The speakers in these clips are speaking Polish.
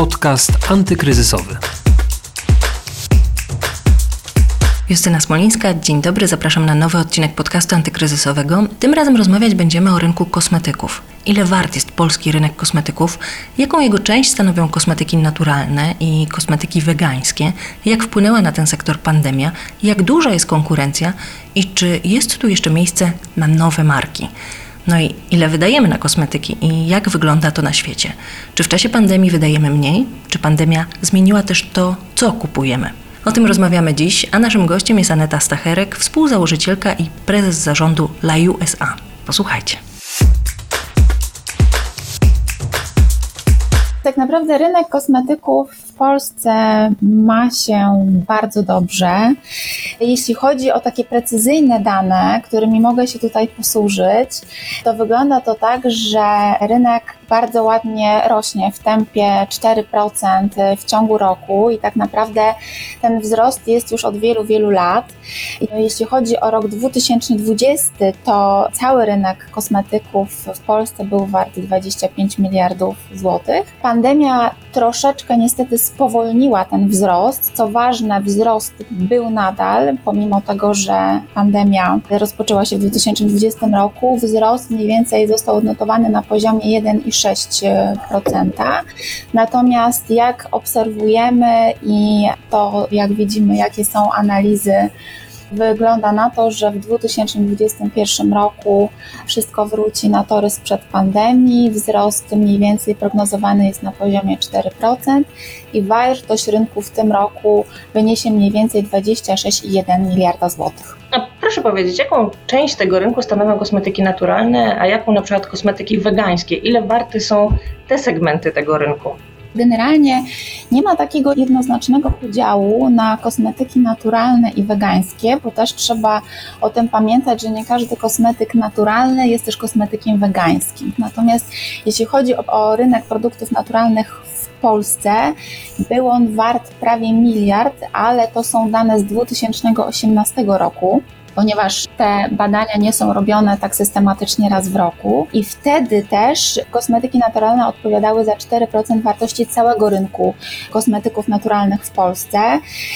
Podcast antykryzysowy. Justyna Smolińska, dzień dobry, zapraszam na nowy odcinek podcastu antykryzysowego. Tym razem rozmawiać będziemy o rynku kosmetyków. Ile wart jest polski rynek kosmetyków? Jaką jego część stanowią kosmetyki naturalne i kosmetyki wegańskie? Jak wpłynęła na ten sektor pandemia? Jak duża jest konkurencja? I czy jest tu jeszcze miejsce na nowe marki? No i ile wydajemy na kosmetyki i jak wygląda to na świecie? Czy w czasie pandemii wydajemy mniej? Czy pandemia zmieniła też to, co kupujemy? O tym rozmawiamy dziś, a naszym gościem jest Aneta Stacherek, współzałożycielka i prezes zarządu La USA. Posłuchajcie. Tak naprawdę rynek kosmetyków Polsce ma się bardzo dobrze. Jeśli chodzi o takie precyzyjne dane, którymi mogę się tutaj posłużyć, to wygląda to tak, że rynek bardzo ładnie rośnie w tempie 4% w ciągu roku i tak naprawdę ten wzrost jest już od wielu, wielu lat. Jeśli chodzi o rok 2020, to cały rynek kosmetyków w Polsce był wart 25 miliardów złotych. Pandemia troszeczkę niestety spowolniła ten wzrost. Co ważne, wzrost był nadal, pomimo tego, że pandemia rozpoczęła się w 2020 roku. Wzrost mniej więcej został odnotowany na poziomie 1,6%. Natomiast jak obserwujemy i to jak widzimy, jakie są analizy Wygląda na to, że w 2021 roku wszystko wróci na tory sprzed pandemii. Wzrost mniej więcej prognozowany jest na poziomie 4% i wartość rynku w tym roku wyniesie mniej więcej 26,1 miliarda złotych. A proszę powiedzieć, jaką część tego rynku stanowią kosmetyki naturalne, a jaką na przykład kosmetyki wegańskie? Ile warte są te segmenty tego rynku? Generalnie nie ma takiego jednoznacznego podziału na kosmetyki naturalne i wegańskie, bo też trzeba o tym pamiętać, że nie każdy kosmetyk naturalny jest też kosmetykiem wegańskim. Natomiast jeśli chodzi o, o rynek produktów naturalnych w Polsce, był on wart prawie miliard, ale to są dane z 2018 roku ponieważ te badania nie są robione tak systematycznie raz w roku i wtedy też kosmetyki naturalne odpowiadały za 4% wartości całego rynku kosmetyków naturalnych w Polsce.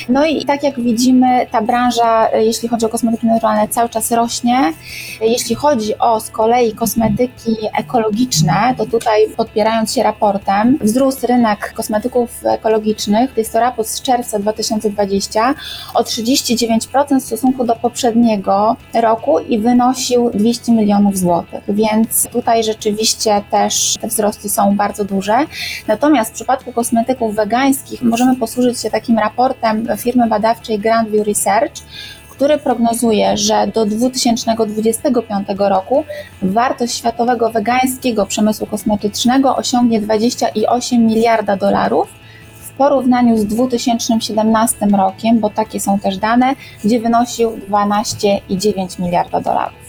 No i tak jak widzimy, ta branża, jeśli chodzi o kosmetyki naturalne, cały czas rośnie. Jeśli chodzi o z kolei kosmetyki ekologiczne, to tutaj podpierając się raportem, wzrósł rynek kosmetyków ekologicznych, jest to raport z czerwca 2020, o 39% w stosunku do poprzedniego poprzedniego roku i wynosił 200 milionów złotych, więc tutaj rzeczywiście też te wzrosty są bardzo duże. Natomiast w przypadku kosmetyków wegańskich możemy posłużyć się takim raportem firmy badawczej Grandview Research, który prognozuje, że do 2025 roku wartość światowego wegańskiego przemysłu kosmetycznego osiągnie 28 miliarda dolarów, porównaniu z 2017 rokiem, bo takie są też dane, gdzie wynosił 12,9 miliarda dolarów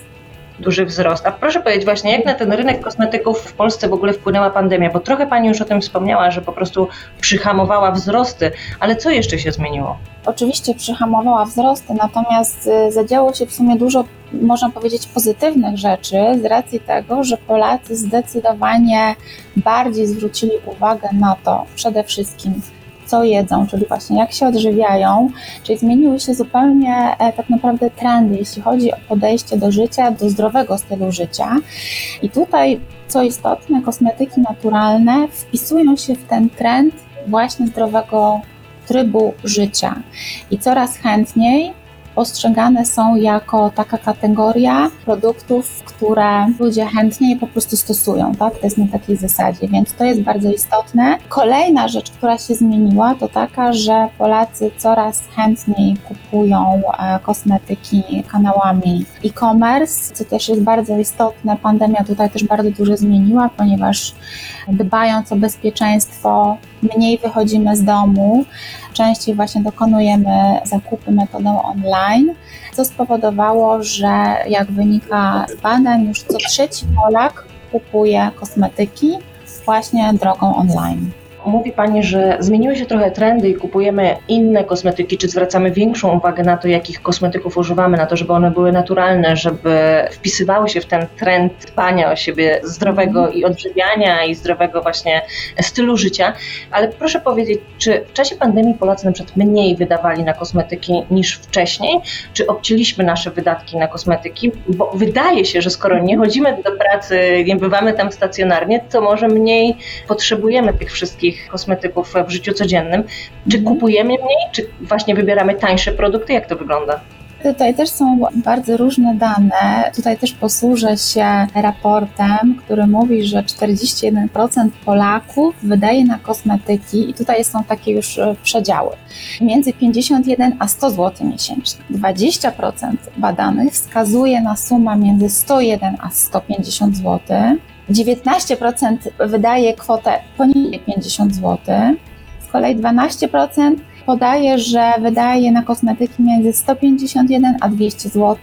duży wzrost. A proszę powiedzieć właśnie, jak na ten rynek kosmetyków w Polsce w ogóle wpłynęła pandemia? Bo trochę Pani już o tym wspomniała, że po prostu przyhamowała wzrosty, ale co jeszcze się zmieniło? Oczywiście przyhamowała wzrosty, natomiast y, zadziało się w sumie dużo, można powiedzieć, pozytywnych rzeczy z racji tego, że Polacy zdecydowanie bardziej zwrócili uwagę na to przede wszystkim, co jedzą, czyli właśnie jak się odżywiają, czyli zmieniły się zupełnie e, tak naprawdę trendy, jeśli chodzi o podejście do życia, do zdrowego stylu życia. I tutaj, co istotne, kosmetyki naturalne wpisują się w ten trend właśnie zdrowego trybu życia. I coraz chętniej postrzegane są jako taka kategoria produktów, które ludzie chętnie je po prostu stosują, tak? To jest na takiej zasadzie, więc to jest bardzo istotne. Kolejna rzecz, która się zmieniła, to taka, że Polacy coraz chętniej kupują e, kosmetyki kanałami e-commerce, co też jest bardzo istotne. Pandemia tutaj też bardzo dużo zmieniła, ponieważ dbając o bezpieczeństwo, mniej wychodzimy z domu, częściej właśnie dokonujemy zakupy metodą online, co spowodowało, że jak wynika z badań, już co trzeci Polak kupuje kosmetyki właśnie drogą online. Mówi Pani, że zmieniły się trochę trendy i kupujemy inne kosmetyki, czy zwracamy większą uwagę na to, jakich kosmetyków używamy, na to, żeby one były naturalne, żeby wpisywały się w ten trend dbania o siebie zdrowego i odżywiania i zdrowego właśnie stylu życia. Ale proszę powiedzieć, czy w czasie pandemii Polacy na przykład mniej wydawali na kosmetyki niż wcześniej? Czy obcięliśmy nasze wydatki na kosmetyki? Bo wydaje się, że skoro nie chodzimy do pracy, nie bywamy tam stacjonarnie, to może mniej potrzebujemy tych wszystkich kosmetyków w życiu codziennym. Czy kupujemy mniej, czy właśnie wybieramy tańsze produkty? Jak to wygląda? Tutaj też są bardzo różne dane. Tutaj też posłużę się raportem, który mówi, że 41% Polaków wydaje na kosmetyki i tutaj są takie już e, przedziały. Między 51 a 100 zł miesięcznie. 20% badanych wskazuje na sumę między 101 a 150 zł. 19% wydaje kwotę poniżej 50 zł. Z kolei 12% podaje, że wydaje na kosmetyki między 151 a 200 zł.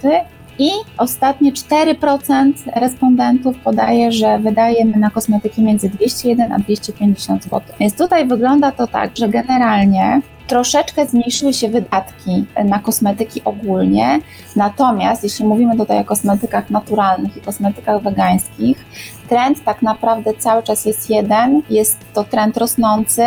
I ostatnie 4% respondentów podaje, że wydajemy na kosmetyki między 201 a 250 zł. Więc tutaj wygląda to tak, że generalnie troszeczkę zmniejszyły się wydatki na kosmetyki ogólnie, natomiast jeśli mówimy tutaj o kosmetykach naturalnych i kosmetykach wegańskich, trend tak naprawdę cały czas jest jeden, jest to trend rosnący,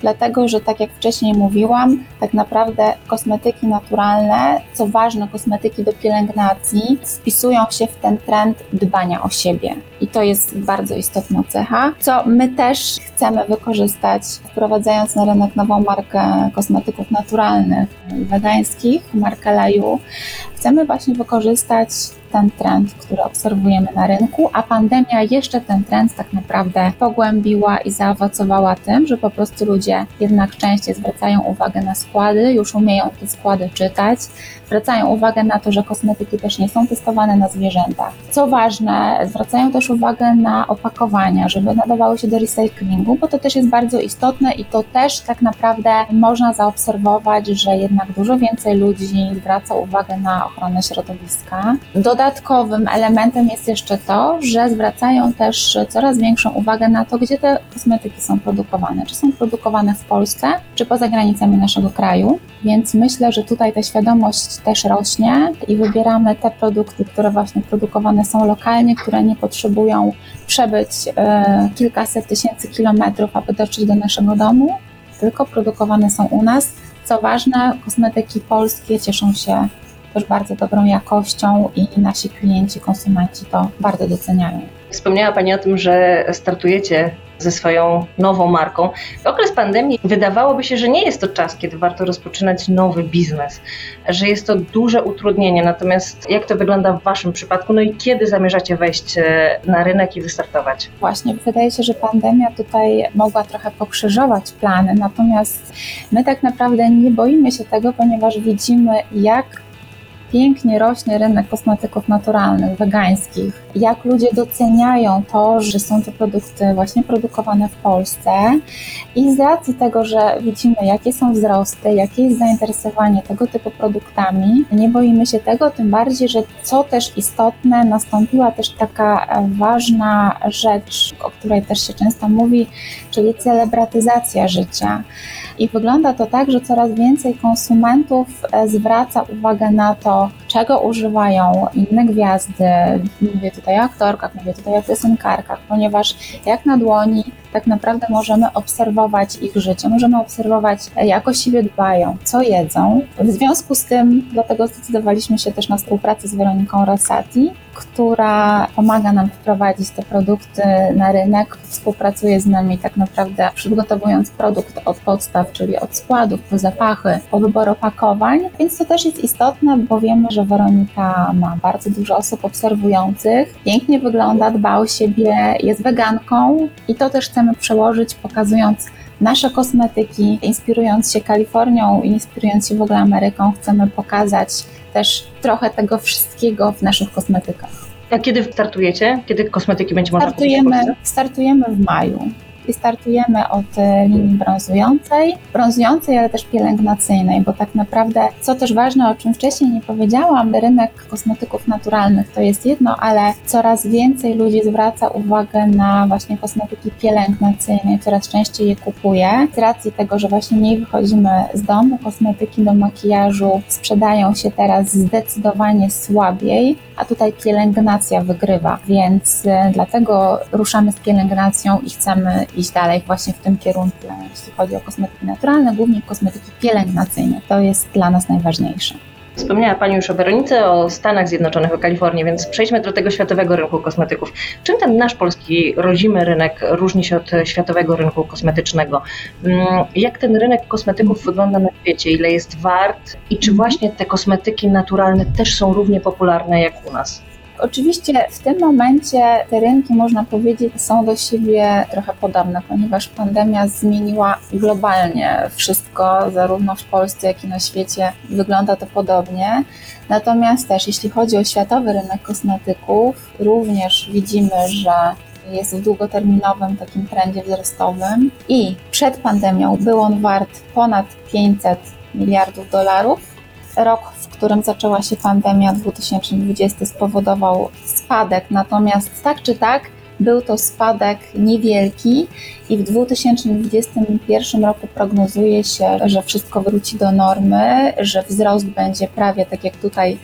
dlatego że tak jak wcześniej mówiłam, tak naprawdę kosmetyki naturalne, co ważne, kosmetyki do pielęgnacji, wpisują się w ten trend dbania o siebie. I to jest bardzo istotna cecha, co my też chcemy wykorzystać, wprowadzając na rynek nową markę kosmetyków naturalnych wegańskich, markę Laju. Chcemy właśnie wykorzystać ten trend, który obserwujemy na rynku, a pandemia jeszcze ten trend tak naprawdę pogłębiła i zaowocowała tym, że po prostu ludzie jednak częściej zwracają uwagę na składy, już umieją te składy czytać, zwracają uwagę na to, że kosmetyki też nie są testowane na zwierzętach. Co ważne, zwracają też uwagę na opakowania, żeby nadawały się do recyklingu, bo to też jest bardzo istotne i to też tak naprawdę można zaobserwować, że jednak dużo więcej ludzi zwraca uwagę na ochronę środowiska. Dodatkowym elementem jest jeszcze to, że zwracają też coraz większą uwagę na to, gdzie te kosmetyki są produkowane. Czy są produkowane w Polsce, czy poza granicami naszego kraju. Więc myślę, że tutaj ta świadomość też rośnie i wybieramy te produkty, które właśnie produkowane są lokalnie, które nie potrzebują przebyć e, kilkaset tysięcy kilometrów, aby dotrzeć do naszego domu, tylko produkowane są u nas. Co ważne, kosmetyki polskie cieszą się też bardzo dobrą jakością i nasi klienci, konsumenci to bardzo doceniają. Wspomniała Pani o tym, że startujecie ze swoją nową marką. W okres pandemii wydawałoby się, że nie jest to czas, kiedy warto rozpoczynać nowy biznes, że jest to duże utrudnienie. Natomiast jak to wygląda w Waszym przypadku? No i kiedy zamierzacie wejść e, na rynek i wystartować? Właśnie, wydaje się, że pandemia tutaj mogła trochę pokrzyżować plany, natomiast my tak naprawdę nie boimy się tego, ponieważ widzimy, jak pięknie rośnie rynek kosmetyków naturalnych, wegańskich. Jak ludzie doceniają to, że są to produkty właśnie produkowane w Polsce i z racji tego, że widzimy, jakie są wzrosty, jakie jest zainteresowanie tego typu produktami, nie boimy się tego, tym bardziej, że co też istotne, nastąpiła też taka ważna rzecz, o której też się często mówi, czyli celebratyzacja życia. I wygląda to tak, że coraz więcej konsumentów e, zwraca uwagę na to, all czego używają inne gwiazdy. Mówię tutaj o aktorkach, mówię tutaj o piosenkarkach, ponieważ jak na dłoni tak naprawdę możemy obserwować ich życie, możemy obserwować, jak o siebie dbają, co jedzą. W związku z tym, dlatego zdecydowaliśmy się też na współpracę z Weroniką Rosati, która pomaga nam wprowadzić te produkty na rynek, współpracuje z nami tak naprawdę przygotowując produkt od podstaw, czyli od składów, po zapachy, po wybór opakowań, więc to też jest istotne, bo wiemy, że Weronika ma bardzo dużo osób obserwujących, pięknie wygląda, dba o siebie, jest weganką i to też chcemy przełożyć, pokazując nasze kosmetyki, inspirując się Kalifornią i inspirując się w ogóle Ameryką, chcemy pokazać też trochę tego wszystkiego w naszych kosmetykach. A kiedy startujecie? Kiedy kosmetyki będzie można startujemy, kupić w Polsce? Startujemy w maju. I startujemy od e, linii brązującej, brązującej, ale też pielęgnacyjnej, bo tak naprawdę, co też ważne, o czym wcześniej nie powiedziałam, rynek kosmetyków naturalnych to jest jedno, ale coraz więcej ludzi zwraca uwagę na właśnie kosmetyki pielęgnacyjne, coraz częściej je kupuje. Z racji tego, że właśnie mniej wychodzimy z domu, kosmetyki do makijażu sprzedają się teraz zdecydowanie słabiej, a tutaj pielęgnacja wygrywa, więc e, dlatego ruszamy z pielęgnacją i chcemy iść dalej właśnie w tym kierunku, jeśli chodzi o kosmetyki naturalne, głównie kosmetyki pielęgnacyjne. To jest dla nas najważniejsze. Wspomniała Pani już o Weronice, o Stanach Zjednoczonych, o Kalifornii, więc przejdźmy do tego światowego rynku kosmetyków. Czym ten nasz polski rodzimy rynek różni się od światowego rynku kosmetycznego? Mm, Jak ten rynek kosmetyków wygląda na świecie? Ile jest wart? I czy właśnie te kosmetyki naturalne też są równie popularne jak u nas? Oczywiście w tym momencie te rynki, można powiedzieć, są do siebie trochę podobne, ponieważ pandemia zmieniła globalnie wszystko, zarówno w Polsce, jak i na świecie wygląda to podobnie. Natomiast też, jeśli chodzi o światowy rynek kosmetyków, również widzimy, że jest w długoterminowym takim trendzie wzrostowym i przed pandemią był on wart ponad 500 miliardów dolarów. Rok, w którym zaczęła się pandemia 2020 spowodował spadek, natomiast tak czy tak był to spadek niewielki i w 2021 roku prognozuje się, że wszystko wróci do normy, że wzrost będzie prawie tak jak tutaj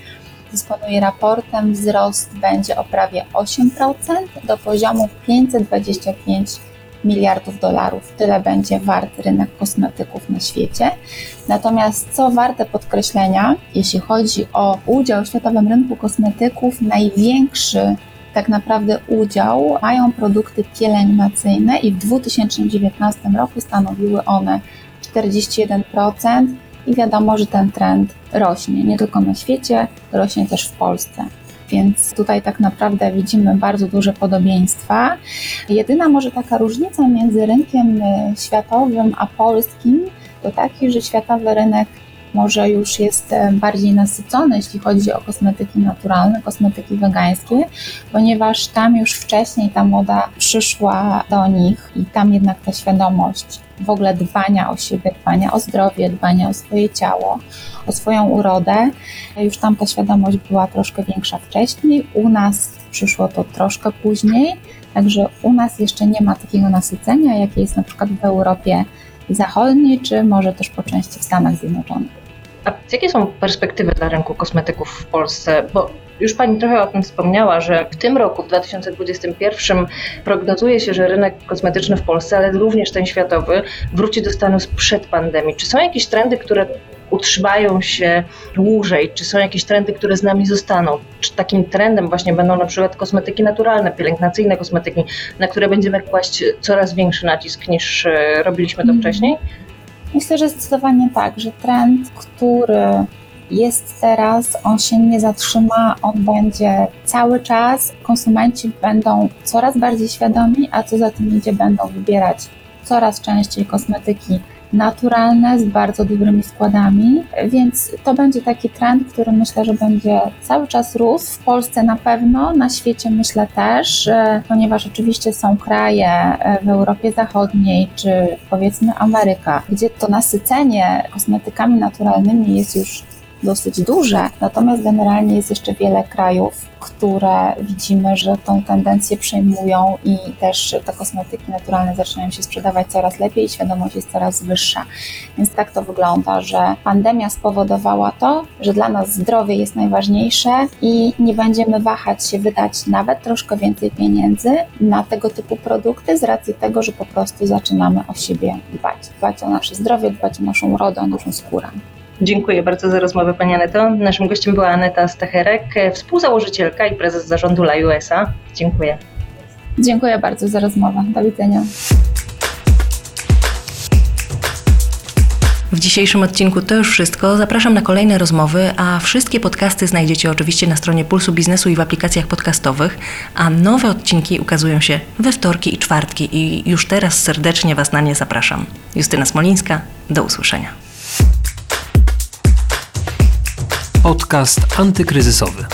dysponuje raportem, wzrost będzie o prawie 8% do poziomu 525 miliardów dolarów. Tyle będzie wart rynek kosmetyków na świecie. Natomiast co warte podkreślenia, jeśli chodzi o udział w światowym rynku kosmetyków, największy tak naprawdę udział mają produkty pielęgnacyjne i w 2019 roku stanowiły one 41% i wiadomo, że ten trend rośnie nie tylko na świecie, rośnie też w Polsce. Więc tutaj tak naprawdę widzimy bardzo duże podobieństwa. Jedyna może taka różnica między rynkiem y, światowym a polskim to taki, że światowy rynek może już jest bardziej nasycony, jeśli chodzi o kosmetyki naturalne, kosmetyki wegańskie, ponieważ tam już wcześniej ta moda przyszła do nich i tam jednak ta świadomość w ogóle dbania o siebie, dbania o zdrowie, dbania o swoje ciało, o swoją urodę, już tam ta świadomość była troszkę większa wcześniej. U nas przyszło to troszkę później, także u nas jeszcze nie ma takiego nasycenia, jakie jest na przykład w Europie Zachodniej, czy może też po części w Stanach Zjednoczonych. A jakie są perspektywy dla rynku kosmetyków w Polsce? Bo już Pani trochę o tym wspomniała, że w tym roku, w 2021, prognozuje się, że rynek kosmetyczny w Polsce, ale również ten światowy, wróci do stanu sprzed pandemii. Czy są jakieś trendy, które utrzymają się dłużej? Czy są jakieś trendy, które z nami zostaną? Czy takim trendem właśnie będą na przykład kosmetyki naturalne, pielęgnacyjne kosmetyki, na które będziemy kłaść coraz większy nacisk niż e, robiliśmy to Mhm. wcześniej? Myślę, że zdecydowanie tak, że trend, który jest teraz, on się nie zatrzyma, on będzie cały czas. Konsumenci będą coraz bardziej świadomi, a co za tym idzie, będą wybierać coraz częściej kosmetyki naturalne z bardzo dobrymi składami, więc to będzie taki trend, który myślę, że będzie cały czas rósł. W Polsce na pewno, na świecie myślę też, ponieważ oczywiście są kraje e, w Europie Zachodniej czy powiedzmy Ameryka, gdzie to nasycenie kosmetykami naturalnymi jest już dosyć duże, natomiast generalnie jest jeszcze wiele krajów, które widzimy, że tą tendencję przejmują i też te kosmetyki naturalne zaczynają się sprzedawać coraz lepiej i świadomość jest coraz wyższa. Więc tak to wygląda, że pandemia spowodowała to, że dla nas zdrowie jest najważniejsze i nie będziemy wahać się wydać nawet troszkę więcej pieniędzy na tego typu produkty z racji tego, że po prostu zaczynamy o siebie dbać. Dbać o nasze zdrowie, dbać o naszą urodę, o naszą skórę. Dziękuję bardzo za rozmowę Pani Aneto. Naszym gościem była Aneta Stacherek, współzałożycielka i prezes zarządu La USA. Dziękuję. Dziękuję bardzo za rozmowę. Do widzenia. W dzisiejszym odcinku to już wszystko. Zapraszam na kolejne rozmowy, a wszystkie podcasty znajdziecie oczywiście na stronie Pulsu Biznesu i w aplikacjach podcastowych, a nowe odcinki ukazują się we wtorki i czwartki i już teraz serdecznie Was na nie zapraszam. Justyna Smolińska, do usłyszenia. Podcast antykryzysowy.